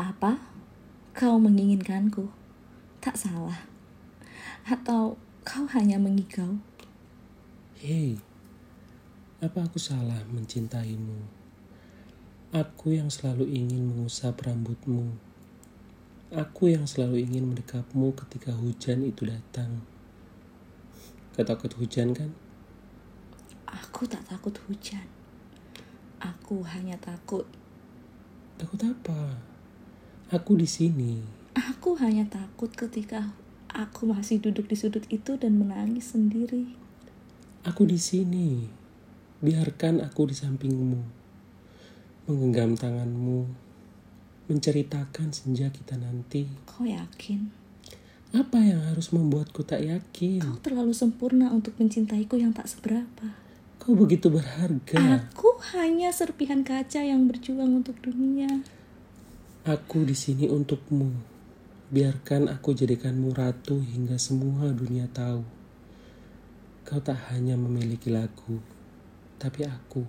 Apa? Kau menginginkanku? Tak salah. Atau kau hanya mengigau? Hei, apa aku salah mencintaimu? Aku yang selalu ingin mengusap rambutmu. Aku yang selalu ingin mendekapmu ketika hujan itu datang. Kau takut hujan kan? Aku tak takut hujan. Aku hanya takut. Takut apa? Aku di sini. Aku hanya takut ketika aku masih duduk di sudut itu dan menangis sendiri. Aku di sini. Biarkan aku di sampingmu. Menggenggam tanganmu. Menceritakan senja kita nanti. Kau yakin? Apa yang harus membuatku tak yakin? Kau terlalu sempurna untuk mencintaiku yang tak seberapa. Kau begitu berharga. Aku hanya serpihan kaca yang berjuang untuk dunia. Aku di sini untukmu. Biarkan aku jadikanmu ratu hingga semua dunia tahu. Kau tak hanya memiliki lagu, tapi aku.